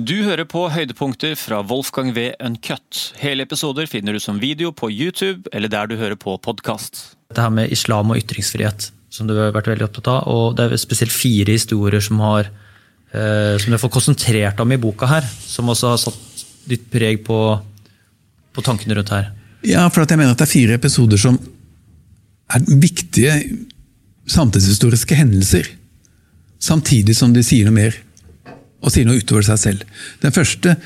Du hører på høydepunkter fra Wolfgang V. Uncut. Hele episoder finner du som video på YouTube eller der du hører på podkast. Dette her med islam og ytringsfrihet, som du har vært veldig opptatt av. Og det er spesielt fire historier som, har, eh, som du får konsentrert om i boka her, som også har satt ditt preg på, på tankene rundt her. Ja, for at jeg mener at det er fire episoder som er viktige samtidshistoriske hendelser. Samtidig som de sier noe mer og sier noe utover seg selv. Den første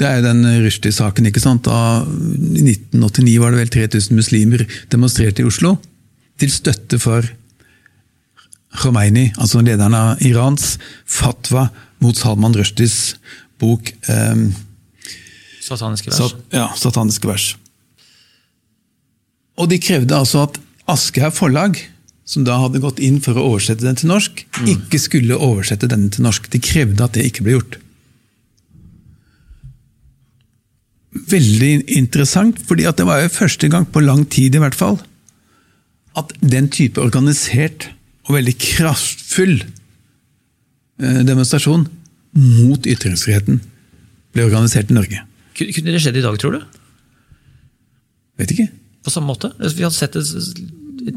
det er den Rushdie-saken. ikke sant? Da, I 1989 var det vel 3000 muslimer demonstrerte i Oslo til støtte for Khomeini, altså lederen av Irans, fatwa mot Salman Rushdies bok eh, Sataniske vers. Sat, ja, sataniske vers. Og de krevde altså at Aschehoug forlag som da hadde gått inn for å oversette den til norsk, mm. ikke skulle oversette denne til norsk. De krevde at det ikke ble gjort. Veldig interessant, fordi det var jo første gang på lang tid i hvert fall at den type organisert og veldig kraftfull eh, demonstrasjon mot ytringsfriheten ble organisert i Norge. Kunne det skjedd i dag, tror du? Vet ikke. På samme måte? Vi hadde sett et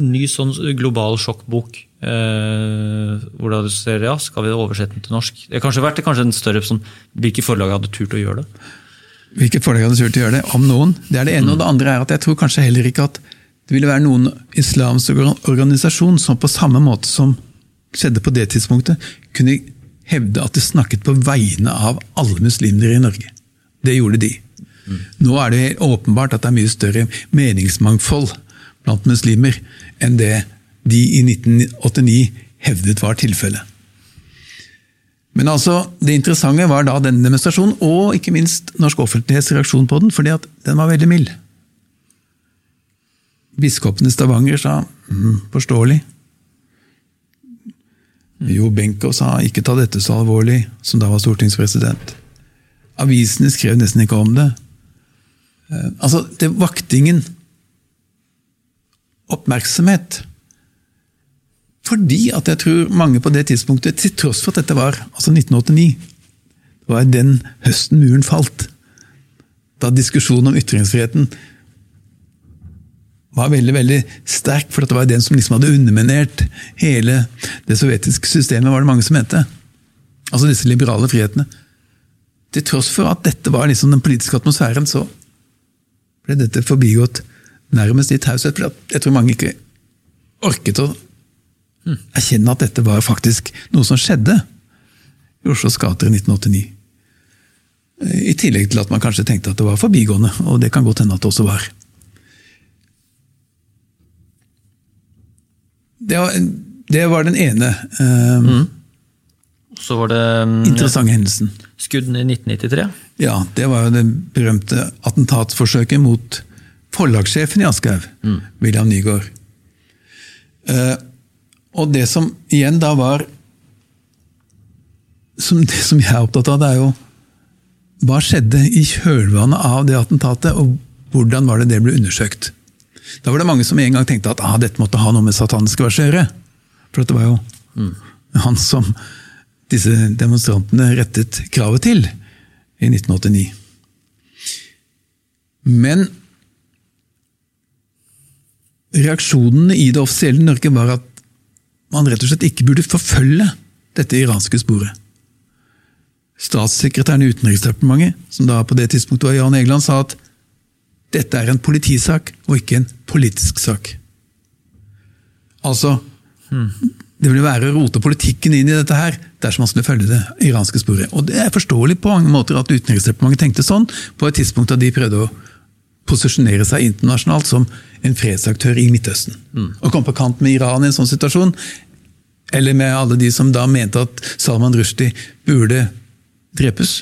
ny sånn global sjokkbok. Eh, hvor du ser ja, skal vi oversette den til norsk? Det har kanskje vært kanskje en større sånn, Hvilke forlag hadde turt å gjøre det? Hvilke forlag hadde turt å gjøre det? Om noen. Det er det ene. Mm. Og det andre er at jeg tror kanskje heller ikke at det ville være noen islamsk organisasjon som på samme måte som skjedde på det tidspunktet, kunne hevde at de snakket på vegne av alle muslimer i Norge. Det gjorde de. Mm. Nå er det åpenbart at det er mye større meningsmangfold blant muslimer enn det de i 1989 hevdet var tilfellet. Men altså, det interessante var da denne demonstrasjonen, og ikke minst norsk offentlighets reaksjon på den, fordi at den var veldig mild. Biskopen i Stavanger sa mm, forståelig. Jo Benko sa ikke ta dette så alvorlig, som da var stortingspresident. Avisene skrev nesten ikke om det. Eh, altså, det Vaktingen oppmerksomhet. Fordi at jeg tror mange på det tidspunktet, til tross for at dette var altså 1989, det var den høsten muren falt, da diskusjonen om ytringsfriheten var veldig veldig sterk, for det var den som liksom hadde underminert hele det sovjetiske systemet, var det mange som mente. Altså disse liberale frihetene. Til tross for at dette var liksom den politiske atmosfæren, så ble dette forbigått nærmest i taushet. For jeg tror mange ikke orket å erkjenne at dette var faktisk noe som skjedde i Oslos gater i 1989. I tillegg til at man kanskje tenkte at det var forbigående, og det kan godt hende at det også var. Det var, det var den ene um, mm. Så var det um, interessante hendelsen. Skuddene i 1993? Ja, det var jo det berømte attentatsforsøket mot forlagssjefen i Aschehoug, mm. William Nygaard. Uh, og det som igjen da var som Det som jeg er opptatt av, det er jo hva skjedde i kjølvannet av det attentatet, og hvordan var det det ble undersøkt? Da var det mange som en gang tenkte at ah, dette måtte ha noe med sataniske vers å gjøre. For det var jo mm. han som disse demonstrantene rettet kravet til i 1989. Men reaksjonene i det offisielle Norge var at man rett og slett ikke burde forfølge dette iranske sporet. Statssekretæren i Utenriksdepartementet, som da på det tidspunktet var Jan Egeland, sa at dette er en politisak og ikke en politisk sak. Altså. Det ville være å rote politikken inn i dette her, dersom man skulle følge det iranske sporet. Og Det er forståelig på mange måter at Utenriksdepartementet tenkte sånn, på et tidspunkt da de prøvde å posisjonere seg internasjonalt som en fredsaktør i Midtøsten. Mm. Å komme på kant med Iran i en sånn situasjon, eller med alle de som da mente at Salman Rushdie burde drepes,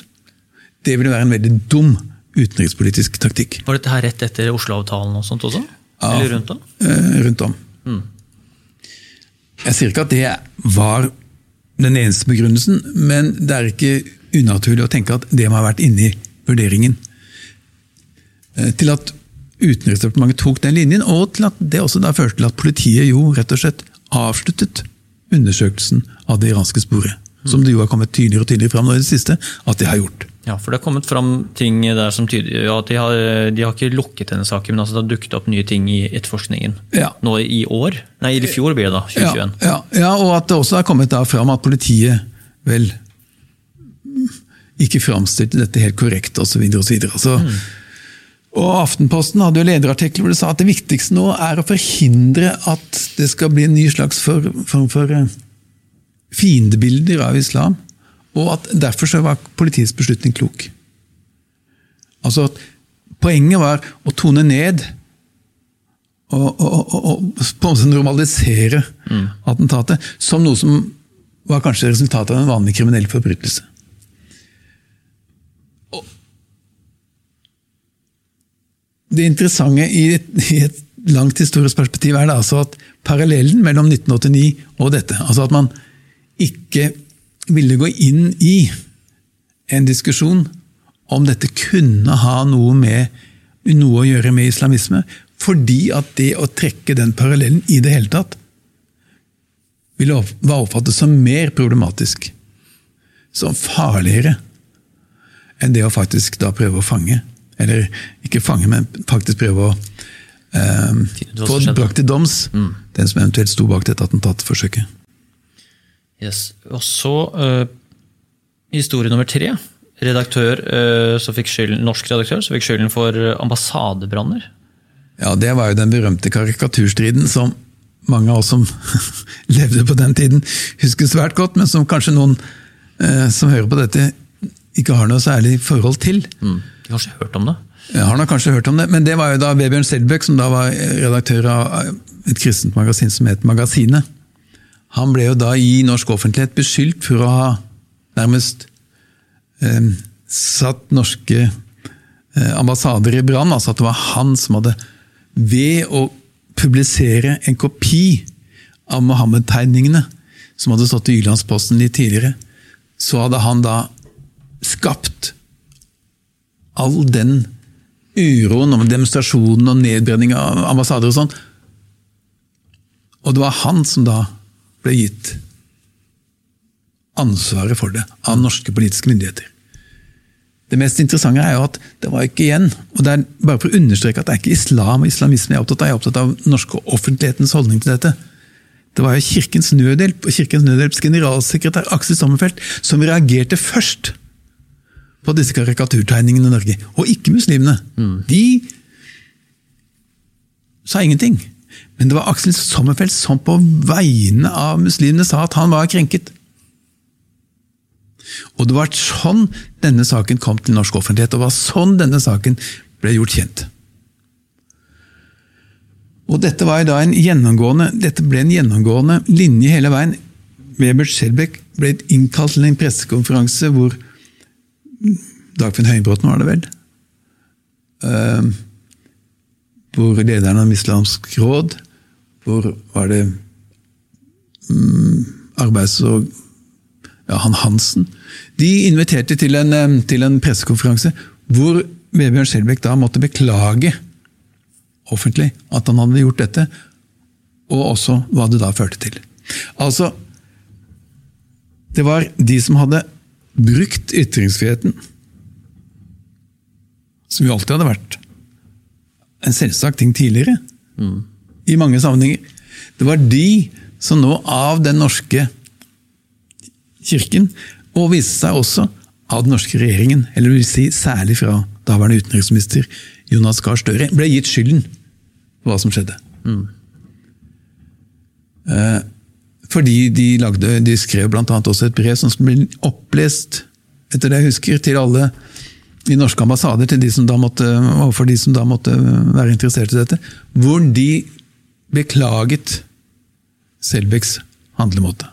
det ville være en veldig dum utenrikspolitisk taktikk. Var dette her rett etter Oslo-avtalen og sånt også? Ja, eller rundt om? Eh, rundt om. Mm. Jeg sier ikke at det var den eneste begrunnelsen, men det er ikke unaturlig å tenke at det må ha vært inne i vurderingen. Eh, til at Utenriksdepartementet tok den linjen, og til at det også da førte til at politiet jo rett og slett avsluttet undersøkelsen av det iranske sporet. som det jo har kommet tydeligere og tydeligere fram nå i det siste, at de har gjort. Ja, for det har kommet fram ting der som tyder ja, at de har, de har ikke lukket denne saken, men altså det har dukket opp nye ting i etterforskningen. Ja. Nå i år? Nei, i fjor blir det da, 2021. Ja, ja, og at det også har kommet da fram at politiet vel ikke framstilte dette helt korrekt osv. Altså, Og Aftenposten hadde jo lederartikler hvor det sa at det viktigste nå er å forhindre at det skal bli en ny slags form for for fiendebilder av islam. Og at derfor så var politiets beslutning klok. Altså, at Poenget var å tone ned og, og, og, og på en måte normalisere attentatet som noe som var kanskje resultatet av en vanlig kriminell forbrytelse. Det interessante i et, i et langt historisk perspektiv er det altså at parallellen mellom 1989 og dette, altså at man ikke ville gå inn i en diskusjon om dette kunne ha noe, med, noe å gjøre med islamisme, fordi at det å trekke den parallellen i det hele tatt ville være oppfattet som mer problematisk. Som farligere enn det å faktisk da prøve å fange. Eller ikke fange, men faktisk prøve å eh, få brakt til doms den som eventuelt sto bak dette attentatforsøket. Yes. Og så eh, historie nummer tre. Redaktør eh, som fikk skylden, norsk redaktør som fikk skylden for eh, ambassadebranner. Ja, Det var jo den berømte karikaturstriden som mange av oss som levde på den tiden, husker svært godt, men som kanskje noen eh, som hører på dette, ikke har noe særlig forhold til. Mm. Har kanskje hørt om det? Jeg har nok kanskje hørt om det, men det var jo da Vebjørn Selbekk, som da var redaktør av et kristent magasin som het Magasinet. Han ble jo da i norsk offentlighet beskyldt for å ha nærmest eh, satt norske eh, ambassader i brann. Altså at det var han som hadde, ved å publisere en kopi av Mohammed-tegningene, som hadde stått i Jyllandsposten litt tidligere, så hadde han da skapt all den uroen om demonstrasjonen og nedbrenning av ambassader og sånn. Og det var han som da ble gitt ansvaret for det av norske politiske myndigheter. Det mest interessante er jo at det var ikke igjen, og det er bare for å understreke at det er ikke islam og islamisme jeg er opptatt av, jeg er opptatt av norske offentlighetens holdning til dette. Det var jo Kirkens Nødhjelp og Kirkens Nødhjelps generalsekretær Aksel Sommerfelt som reagerte først på disse karikaturtegningene i Norge, og ikke muslimene. De sa ingenting. Men det var Aksel Sommerfeldt som på vegne av muslimene sa at han var krenket. Og det var sånn denne saken kom til norsk offentlighet, og det var sånn denne saken ble gjort kjent. Og dette, en gjennomgående, dette ble en gjennomgående linje hele veien. Weber Skjelbæk ble innkalt til en pressekonferanse hvor Dagfinn Høybråten var det vel? uh, hvor lederen av Islamsk råd Hvor var det um, arbeids- og ja, han Hansen. De inviterte til en, eh, til en pressekonferanse hvor Vebjørn Skjelbæk da måtte beklage offentlig at han hadde gjort dette, og også hva det da førte til. Altså, det var de som hadde brukt ytringsfriheten, som jo alltid hadde vært en selvsagt ting tidligere, i mange sammenhenger. Det var de som nå av den norske kirken, og viste seg også av den norske regjeringen, eller vil si særlig fra daværende utenriksminister Jonas Gahr Støre, ble gitt skylden for hva som skjedde. Eh, fordi de, lagde, de skrev annet også et brev som ble opplest, etter det jeg husker, til alle i norske ambassader, til de som da måtte, overfor de som da måtte være interessert i dette, hvor de beklaget Selbecks handlemåte.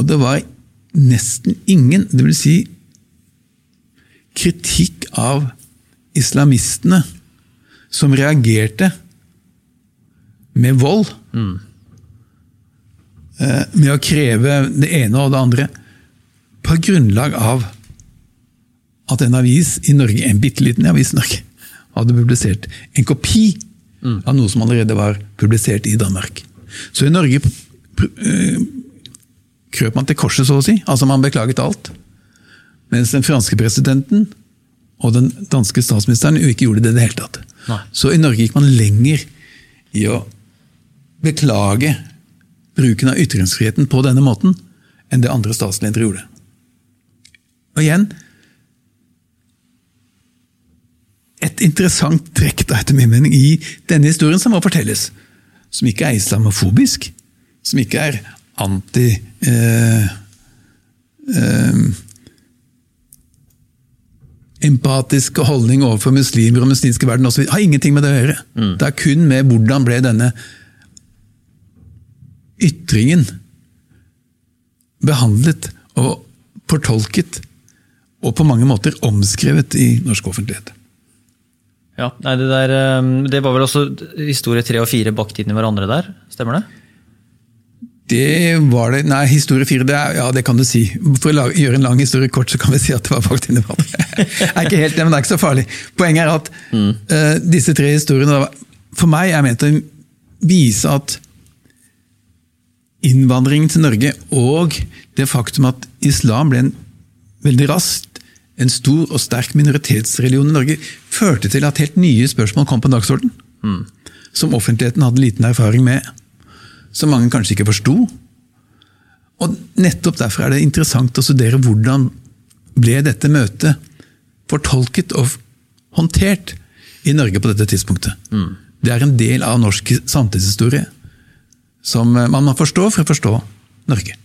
Og det var nesten ingen, det vil si kritikk av islamistene som reagerte med vold. Eh, Med å kreve det ene og det andre. På grunnlag av at en avis i Norge, en bitte liten avis i Norge, hadde publisert en kopi av noe som allerede var publisert i Danmark. Så i Norge eh, krøp man til korset, så å si. Altså man beklaget alt. Mens den franske presidenten og den danske statsministeren jo ikke gjorde det i det hele tatt. Nei. Så i Norge gikk man lenger i å beklage bruken av ytringsfriheten på denne måten enn det andre statsledere gjorde. Og igjen Et interessant trekk da, etter min mening, i denne historien som må fortelles, som ikke er islamofobisk, som ikke er anti eh, eh, empatisk holdning overfor muslimer og muslimske verden osv. har ingenting med det å gjøre. Det er kun med hvordan ble denne ytringen behandlet og fortolket, og på mange måter omskrevet i norsk offentlighet. Ja, nei, det, der, eh, det var vel også historie tre og fire bakt inn i hverandre der, stemmer det? Det var det Nei, historie fire, det, ja, det kan du si. For å lage, gjøre en lang historie kort, så kan vi si at det var bakt inn i hverandre. er ikke helt, men det er ikke så farlig. Poenget er at eh, disse tre historiene for meg er ment å vise at innvandringen til Norge og det faktum at islam ble en veldig raskt en stor og sterk minoritetsreligion i Norge, førte til at helt nye spørsmål kom på dagsorden. Som offentligheten hadde liten erfaring med. Som mange kanskje ikke forsto. Og nettopp derfor er det interessant å studere hvordan ble dette møtet fortolket og håndtert i Norge på dette tidspunktet. Det er en del av norsk samtidshistorie som man må forstå for å forstå Norge.